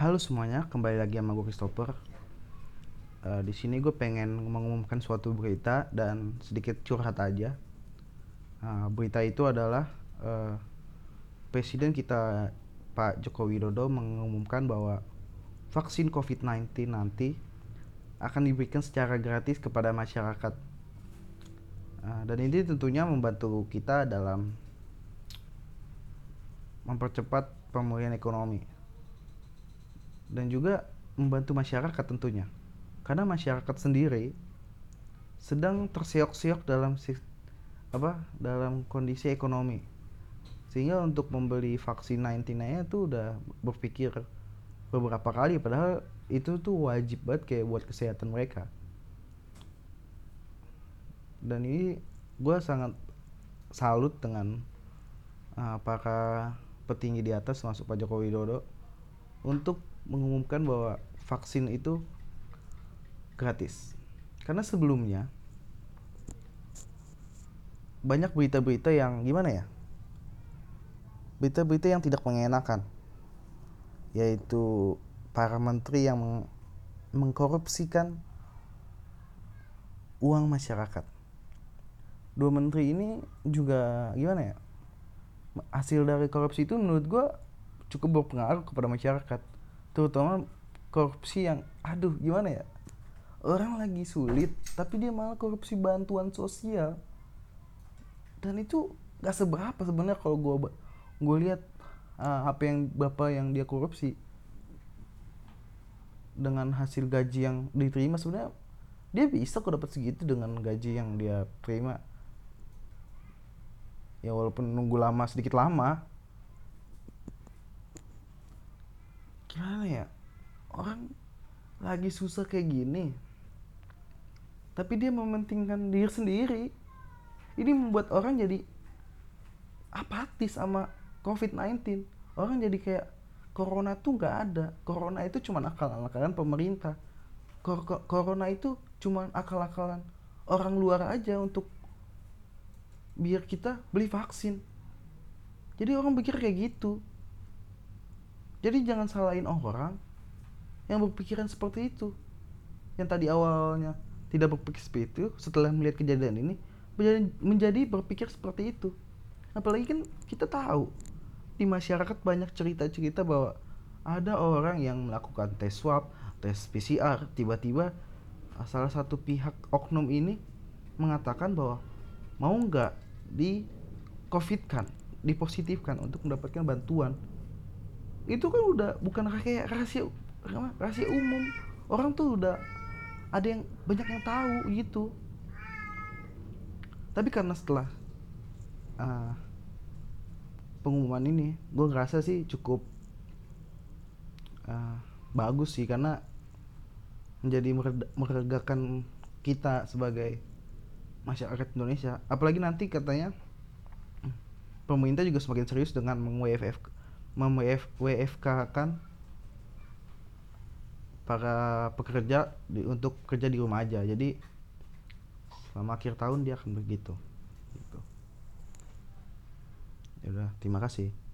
Halo semuanya, kembali lagi sama gue Christopher. Uh, di sini gue pengen mengumumkan suatu berita dan sedikit curhat aja. Uh, berita itu adalah uh, Presiden kita Pak Joko Widodo mengumumkan bahwa vaksin COVID-19 nanti akan diberikan secara gratis kepada masyarakat. Uh, dan ini tentunya membantu kita dalam mempercepat pemulihan ekonomi dan juga membantu masyarakat tentunya. Karena masyarakat sendiri sedang terseok-seok dalam apa dalam kondisi ekonomi. Sehingga untuk membeli vaksin 19 nya itu udah berpikir beberapa kali padahal itu tuh wajib banget kayak buat kesehatan mereka. Dan ini gue sangat salut dengan uh, para petinggi di atas masuk Pak Joko Widodo untuk mengumumkan bahwa vaksin itu gratis. Karena sebelumnya banyak berita-berita yang gimana ya? Berita-berita yang tidak mengenakan. Yaitu para menteri yang meng mengkorupsikan uang masyarakat. Dua menteri ini juga gimana ya? Hasil dari korupsi itu menurut gue cukup berpengaruh kepada masyarakat terutama korupsi yang aduh gimana ya? Orang lagi sulit tapi dia malah korupsi bantuan sosial. Dan itu gak seberapa sebenarnya kalau gue gue lihat uh, apa yang bapak yang dia korupsi. Dengan hasil gaji yang diterima sebenarnya dia bisa kok dapat segitu dengan gaji yang dia terima. Ya walaupun nunggu lama sedikit lama gimana ya? Orang lagi susah kayak gini tapi dia mementingkan diri sendiri. Ini membuat orang jadi apatis sama COVID-19 orang jadi kayak corona tuh nggak ada. Corona itu cuma akal-akalan pemerintah. Kor corona itu cuma akal-akalan orang luar aja untuk biar kita beli vaksin. Jadi orang pikir kayak gitu jadi jangan salahin orang yang berpikiran seperti itu. Yang tadi awalnya tidak berpikir seperti itu, setelah melihat kejadian ini menjadi, berpikir seperti itu. Apalagi kan kita tahu di masyarakat banyak cerita-cerita bahwa ada orang yang melakukan tes swab, tes PCR, tiba-tiba salah satu pihak oknum ini mengatakan bahwa mau nggak di covidkan, dipositifkan untuk mendapatkan bantuan itu kan udah bukan kayak rahasia rahasia umum. Orang tuh udah ada yang banyak yang tahu gitu. Tapi karena setelah uh, pengumuman ini gue ngerasa sih cukup uh, bagus sih. Karena menjadi meregakan kita sebagai masyarakat Indonesia. Apalagi nanti katanya pemerintah juga semakin serius dengan meng mem-WFK kan. Para pekerja di, untuk kerja di rumah aja. Jadi selama akhir tahun dia akan begitu. Gitu. Ya terima kasih